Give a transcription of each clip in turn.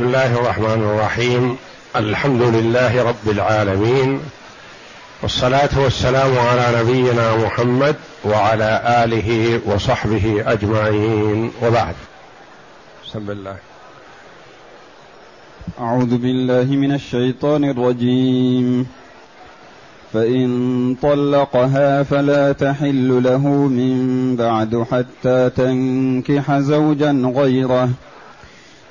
بسم الله الرحمن الرحيم. الحمد لله رب العالمين. والصلاة والسلام على نبينا محمد وعلى آله وصحبه أجمعين. وبعد. بسم الله. أعوذ بالله من الشيطان الرجيم. فإن طلقها فلا تحل له من بعد حتى تنكح زوجا غيره.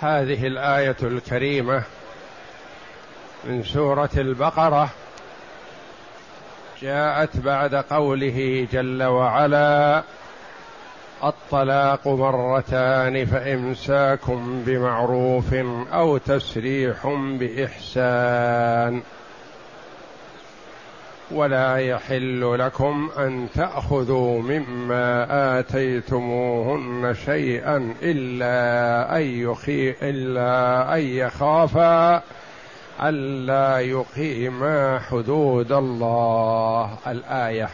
هذه الآية الكريمة من سورة البقرة. جاءت بعد قوله جل وعلا الطلاق مرتان فإمساكم بمعروف أو تسريح بإحسان. ولا يحل لكم أن تأخذوا مما آتيتموهن شيئا إلا أن يخي إلا أن يخافا ألا يقيما حدود الله. الآية.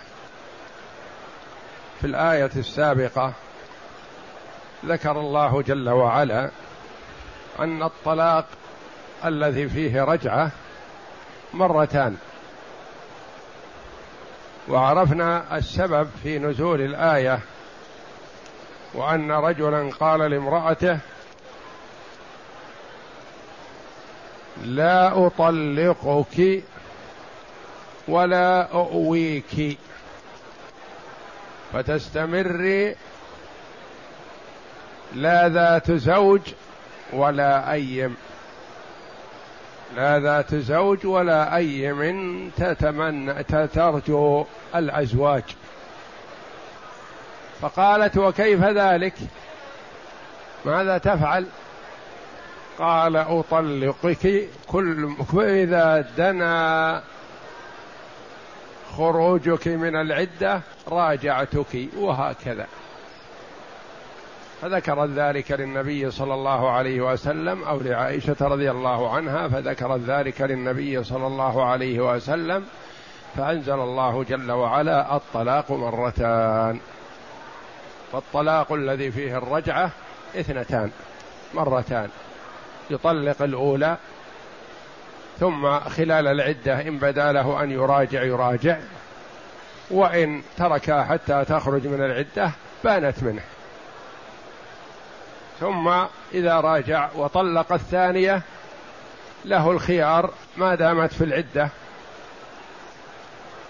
في الآية السابقة ذكر الله جل وعلا أن الطلاق الذي فيه رجعة مرتان. وعرفنا السبب في نزول الآية وأن رجلا قال لامرأته لا أطلقك ولا أؤويك. فتستمري لا ذات زوج ولا ايم لا ذات زوج ولا أي من تتمنى ترجو الأزواج. فقالت وكيف ذلك؟ ماذا تفعل؟ قال أطلقك كل إذا دنا خروجك من العدة راجعتك وهكذا. فذكرت ذلك للنبي صلى الله عليه وسلم أو لعائشة رضي الله عنها فذكرت ذلك للنبي صلى الله عليه وسلم فأنزل الله جل وعلا الطلاق مرتان. فالطلاق الذي فيه الرجعة اثنتان مرتان. يطلق الأولى ثم خلال العدة إن بدا له أن يراجع يراجع. وإن تركها حتى تخرج من العدة بانت منه. ثم إذا راجع وطلق الثانية له الخيار ما دامت في العدة.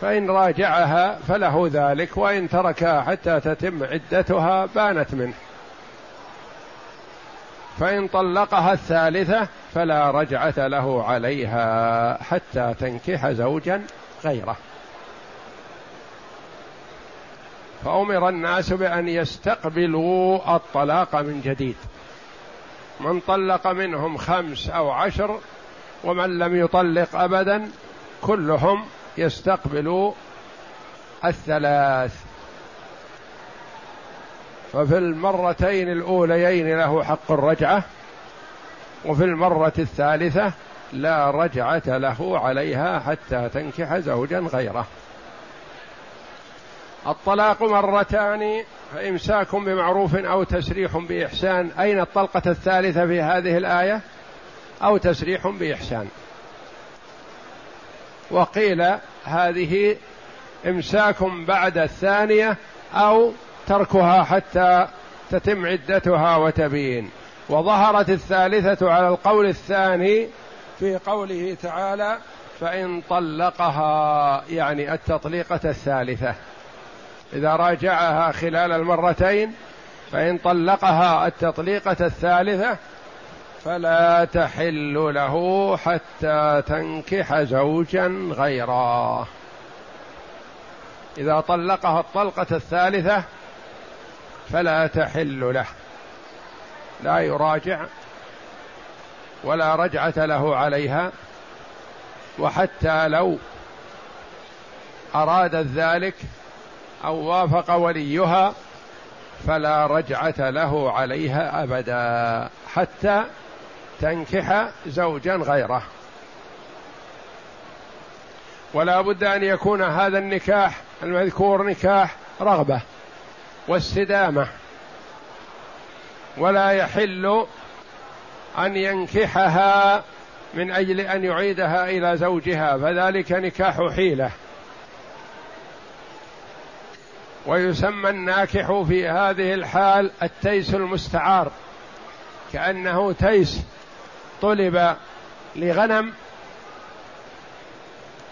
فإن راجعها فله ذلك وإن تركها حتى تتم عدتها بانت منه. فإن طلقها الثالثة فلا رجعة له عليها حتى تنكح زوجا غيره. فأمر الناس بأن يستقبلوا الطلاق من جديد. من طلق منهم خمس أو عشر ومن لم يطلق أبدا كلهم يستقبلوا الثلاث. ففي المرتين الأوليين له حق الرجعة وفي المرة الثالثة لا رجعة له عليها حتى تنكح زوجا غيره. الطلاق مرتان فإمساك بمعروف أو تسريح بإحسان. أين الطلقة الثالثة في هذه الآية؟ أو تسريح بإحسان. وقيل هذه إمساك بعد الثانية أو تركها حتى تتم عدتها وتبين. وظهرت الثالثة على القول الثاني في قوله تعالى فإن طلقها يعني التطليقة الثالثة. إذا راجعها خلال المرتين فإن طلقها التطليقة الثالثة فلا تحل له حتى تنكح زوجا غيره. إذا طلقها الطلقة الثالثة فلا تحل له. لا يراجع ولا رجعة له عليها. وحتى لو ارادت ذلك أو وافق وليها فلا رجعة له عليها أبدا حتى تنكح زوجا غيره. ولا بد أن يكون هذا النكاح المذكور نكاح رغبة واستدامة. ولا يحل أن ينكحها من أجل أن يعيدها إلى زوجها فذلك نكاح حيلة. ويسمى الناكح في هذه الحال التيس المستعار كأنه تيس طلب لغنم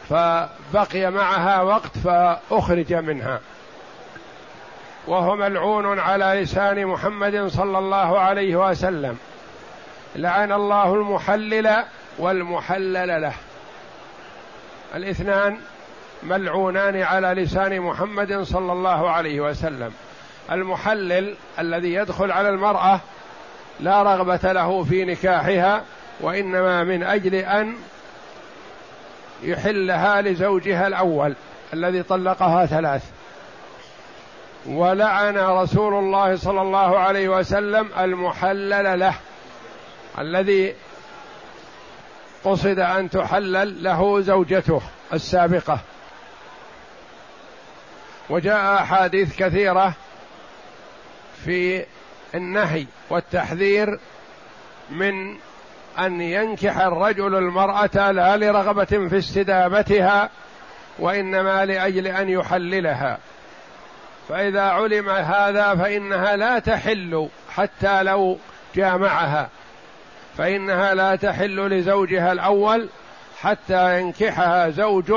فبقي معها وقت فأخرج منها. وهو ملعون على لسان محمد صلى الله عليه وسلم. لعن الله المحلل والمحلل له. الاثنان ملعونان على لسان محمد صلى الله عليه وسلم. المحلل الذي يدخل على المرأة لا رغبة له في نكاحها وإنما من أجل أن يحلها لزوجها الأول الذي طلقها ثلاث. ولعن رسول الله صلى الله عليه وسلم المحلل له الذي قصد أن تحلل له زوجته السابقة. وجاء أحاديث كثيرة في النهي والتحذير من أن ينكح الرجل المرأة لا لرغبة في استدامتها وإنما لأجل أن يحللها. فإذا علم هذا فإنها لا تحل حتى لو جامعها. فإنها لا تحل لزوجها الأول حتى ينكحها زوج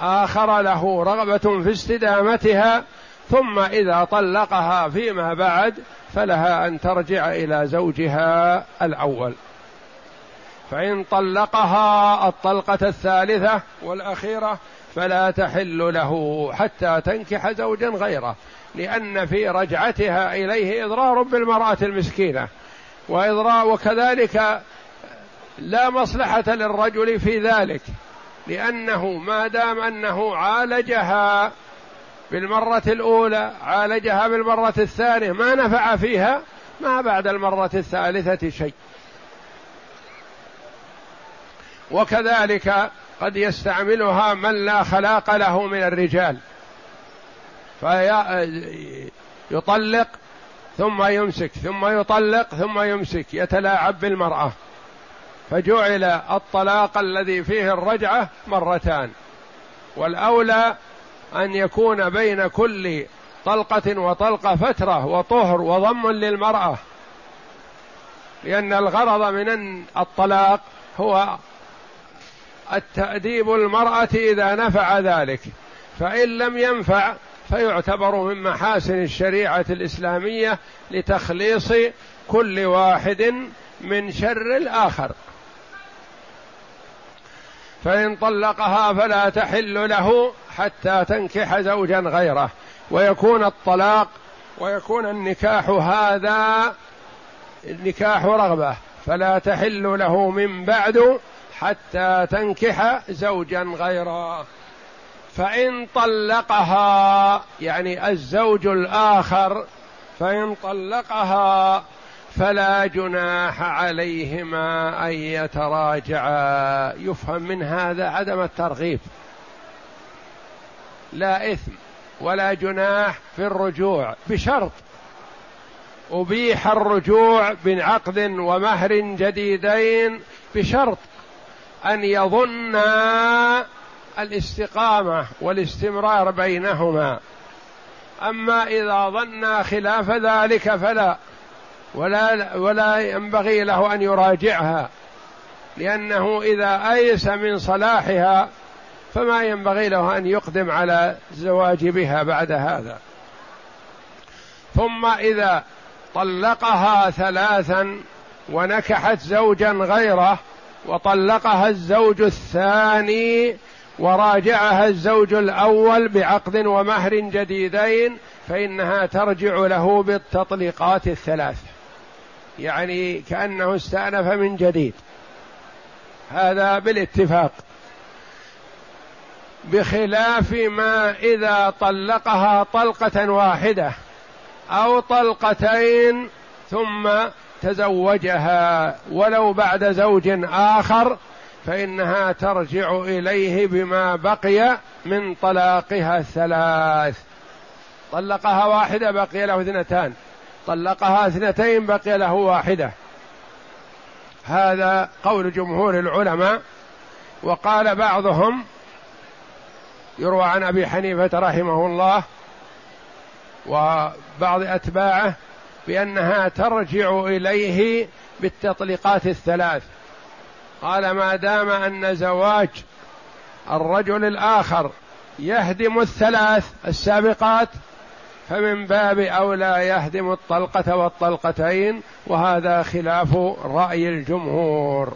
آخر له رغبة في استدامتها ثم إذا طلقها فيما بعد فلها أن ترجع إلى زوجها الأول. فإن طلقها الطلقة الثالثة والأخيرة فلا تحل له حتى تنكح زوجا غيره لأن في رجعتها إليه إضرار بالمرأة المسكينة. وإضرار وكذلك لا مصلحة للرجل في ذلك. لأنه ما دام أنه عالجها بالمرة الأولى عالجها بالمرة الثانية ما نفع فيها ما بعد المرة الثالثة شيء. وكذلك قد يستعملها من لا خلاق له من الرجال. فيطلق ثم يمسك ثم يطلق ثم يمسك يتلاعب بالمرأة. فجعل الطلاق الذي فيه الرجعة مرتان. والأولى أن يكون بين كل طلقة وطلقة فترة وطهر وضم للمرأة. لأن الغرض من الطلاق هو التأديب المرأة إذا نفع ذلك. فإن لم ينفع فيعتبر من محاسن الشريعة الإسلامية لتخليص كل واحد من شر الآخر. فإن طلقها فلا تحل له حتى تنكح زوجا غيره. ويكون الطلاق ويكون النكاح هذا نكاح رغبة. فلا تحل له من بعد حتى تنكح زوجا غيره. فإن طلقها يعني الزوج الآخر فإن طلقها فلا جناح عليهما أن يتراجعا. يفهم من هذا عدم الترغيب. لا إثم ولا جناح في الرجوع بشرط أبيح الرجوع بعقد ومهر جديدين بشرط أن يظنا الاستقامة والاستمرار بينهما. أما إذا ظنا خلاف ذلك فلا. ولا ولا ينبغي له أن يراجعها لأنه إذا أيس من صلاحها فما ينبغي له أن يقدم على الزواج بها بعد هذا. ثم إذا طلقها ثلاثا ونكحت زوجا غيره وطلقها الزوج الثاني وراجعها الزوج الأول بعقد ومهر جديدين فإنها ترجع له بالتطليقات الثلاث. يعني كأنه استأنف من جديد. هذا بالاتفاق. بخلاف ما إذا طلقها طلقة واحدة أو طلقتين ثم تزوجها ولو بعد زوج آخر فإنها ترجع إليه بما بقي من طلاقها الثلاث. طلقها واحدة بقي له اثنتان. طلقها اثنتين بقي له واحدة. هذا قول جمهور العلماء وقال بعضهم يروى عن أبي حنيفة رحمه الله وبعض أتباعه بأنها ترجع إليه بالتطليقات الثلاث. قال ما دام أن زواج الرجل الآخر يهدم الثلاث السابقات فمن باب اولى يهدم الطلقة والطلقتين وهذا خلاف رأي الجمهور.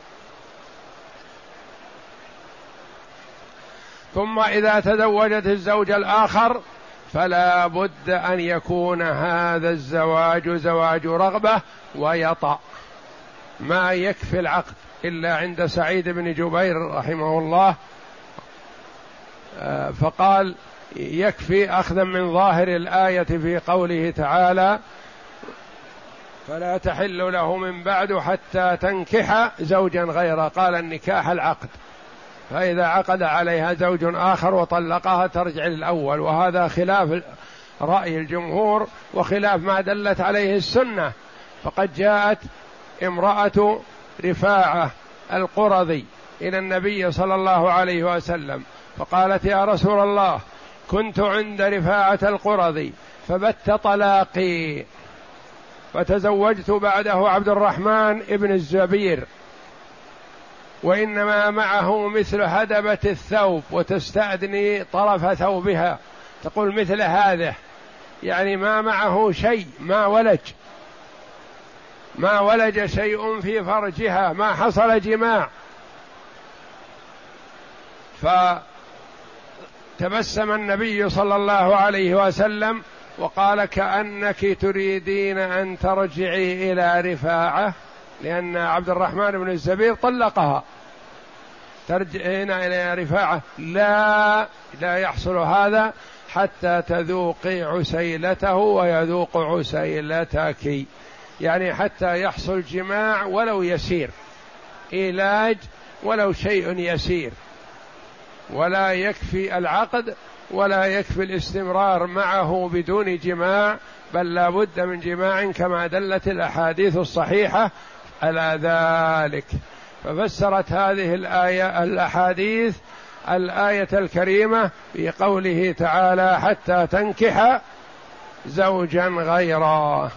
ثم إذا تزوجت الزوج الآخر فلا بد أن يكون هذا الزواج زواج رغبة ويطأ. ما يكفي العقد إلا عند سعيد بن جبير رحمه الله آه، فقال يكفي أخذا من ظاهر الآية في قوله تعالى فلا تحل له من بعد حتى تنكح زوجا غيره قال النكاح العقد فإذا عقد عليها زوج آخر وطلقها ترجع للأول. وهذا خلاف رأي الجمهور وخلاف ما دلت عليه السنة. فقد جاءت امرأة رفاعة القرظي إلى النبي صلى الله عليه وسلم فقالت يا رسول الله كنت عند رفاعة القرظي فبت طلاقي. فتزوجت بعده عبد الرحمن ابن الزبير. وإنما معه مثل هدبة الثوب وتستأذني طرف ثوبها. تقول مثل هذا يعني ما معه شيء ما ولج. ما ولج شيء في فرجها ما حصل جماع. فتبسم النبي صلى الله عليه وسلم وقال كأنك تريدين أن ترجعي إلى رفاعة لأن عبد الرحمن بن الزبير طلقها. ترجعين إلى رفاعة؟ لا لا يحصل هذا حتى تذوقي عسيلته ويذوق عسيلتك. يعني حتى يحصل جماع ولو يسير علاج ولو شيء يسير. ولا يكفي العقد ولا يكفي الاستمرار معه بدون جماع بل لا بد من جماع كما دلت الأحاديث الصحيحة على ذلك. ففسرت هذه الآية الأحاديث الآية الكريمة في قوله تعالى حتى تنكح زوجا غيره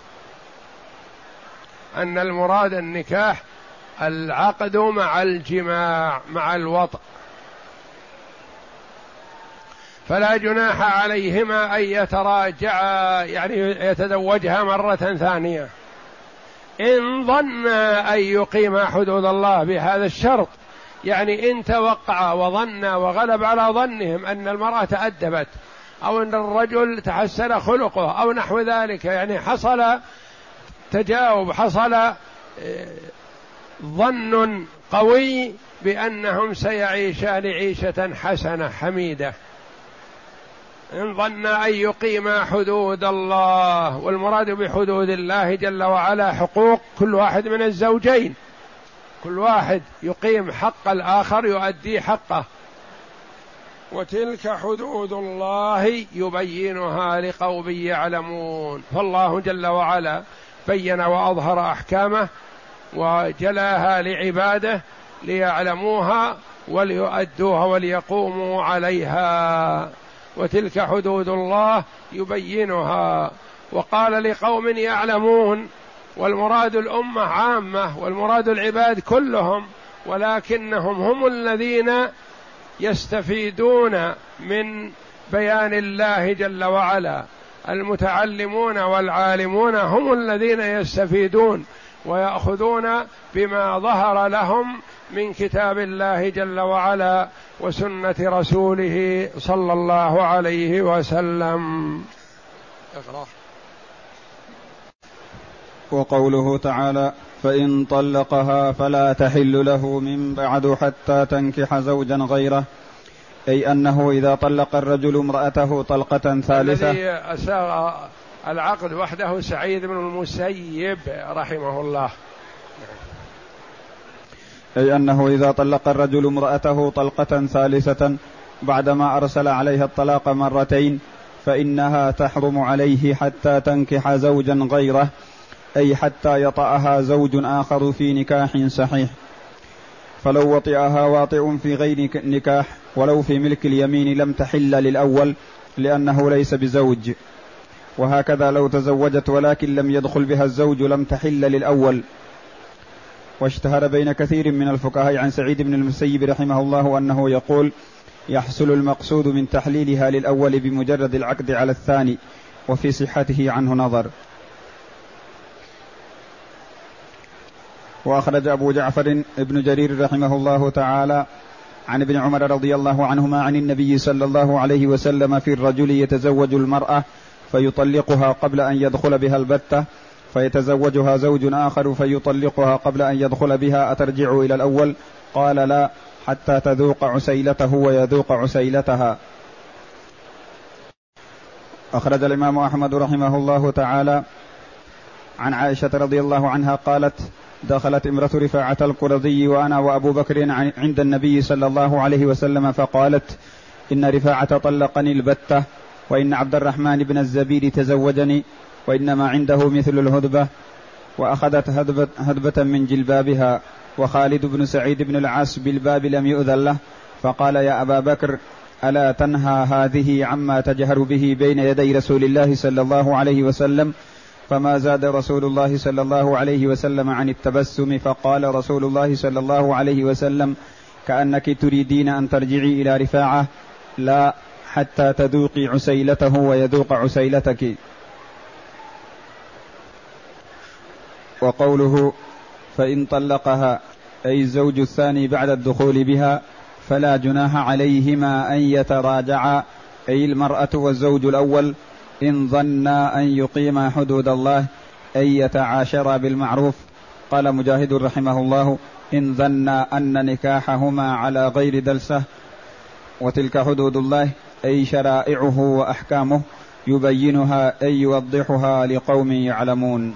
أن المراد النكاح العقد مع الجماع مع الوطء فلا جناح عليهما أن يتراجعا يعني يتزوجها مرة ثانية. إن ظن أن يقيما حدود الله بهذا الشرط يعني إن توقع وظن وغلب على ظنهم أن المرأة تأدبت أو إن الرجل تحسن خلقه أو نحو ذلك يعني حصل تجاوب حصل آه، ظن قوي بأنهم سيعيشان عيشة حسنة حميدة. إن ظن أن يقيما حدود الله والمراد بحدود الله جل وعلا حقوق كل واحد من الزوجين. كل واحد يقيم حق الآخر يؤدي حقه. وتلك حدود الله يبينها لقوم يعلمون. فالله جل وعلا بين وأظهر أحكامه وجلاها لعباده ليعلموها وليؤدوها وليقوموا عليها. وتلك حدود الله يبينها. وقال لقوم يعلمون والمراد الأمة عامة والمراد العباد كلهم ولكنهم هم الذين يستفيدون من بيان الله جل وعلا. المتعلمون والعالمون هم الذين يستفيدون ويأخذون بما ظهر لهم من كتاب الله جل وعلا وسنة رسوله صلى الله عليه وسلم. اقرأ. وقوله تعالى فإن طلقها فلا تحل له من بعد حتى تنكح زوجا غيره. أي أنه إذا طلق الرجل امرأته طلقة ثالثة. الذي العقد وحده سعيد بن المسيب رحمه الله. أي أنه إذا طلق الرجل امرأته طلقة ثالثة بعدما أرسل عليها الطلاق مرتين فإنها تحرم عليه حتى تنكح زوجا غيره أي حتى يطأها زوج آخر في نكاح صحيح. فلو وطئها واطئ في غير نكاح ولو في ملك اليمين لم تحل للأول لأنه ليس بزوج. وهكذا لو تزوجت ولكن لم يدخل بها الزوج لم تحل للأول. واشتهر بين كثير من الفقهاء عن سعيد بن المسيب رحمه الله أنه يقول يحصل المقصود من تحليلها للأول بمجرد العقد على الثاني وفي صحته عنه نظر. وأخرج أبو جعفر ابن جرير رحمه الله تعالى عن ابن عمر رضي الله عنهما عن النبي صلى الله عليه وسلم في الرجل يتزوج المرأة فيطلقها قبل أن يدخل بها البتة فيتزوجها زوج آخر فيطلقها قبل أن يدخل بها أترجع إلى الأول؟ قال لا حتى تذوق عسيلته ويذوق عسيلتها. أخرج الإمام أحمد رحمه الله تعالى عن عائشة رضي الله عنها قالت دخلت امرأة رفاعة القرظي وأنا وأبو بكر عند النبي صلى الله عليه وسلم فقالت إن رفاعة طلقني البتة وإن عبد الرحمن بن الزبير تزوجني وإنما عنده مثل الهدبة وأخذت هدبة, هدبة من جلبابها وخالد بن سعيد بن العاص بالباب لم يؤذن له فقال يا أبا بكر ألا تنهى هذه عما تجهر به بين يدي رسول الله صلى الله عليه وسلم؟ فما زاد رسول الله صلى الله عليه وسلم عن التبسم فقال رسول الله صلى الله عليه وسلم كأنك تريدين أن ترجعي إلى رفاعة؟ لا حتى تذوقي عسيلته ويذوق عسيلتك. وقوله فإن طلقها أي الزوج الثاني بعد الدخول بها فلا جناح عليهما أن يتراجعا. أي المرأة والزوج الأول إن ظنا أن يقيما حدود الله أن يتعاشرا بالمعروف. قال مجاهد رحمه الله إن ظنا أن نكاحهما على غير دلسة وتلك حدود الله أي شرائعه وأحكامه يبينها أي يوضحها لقوم يعلمون.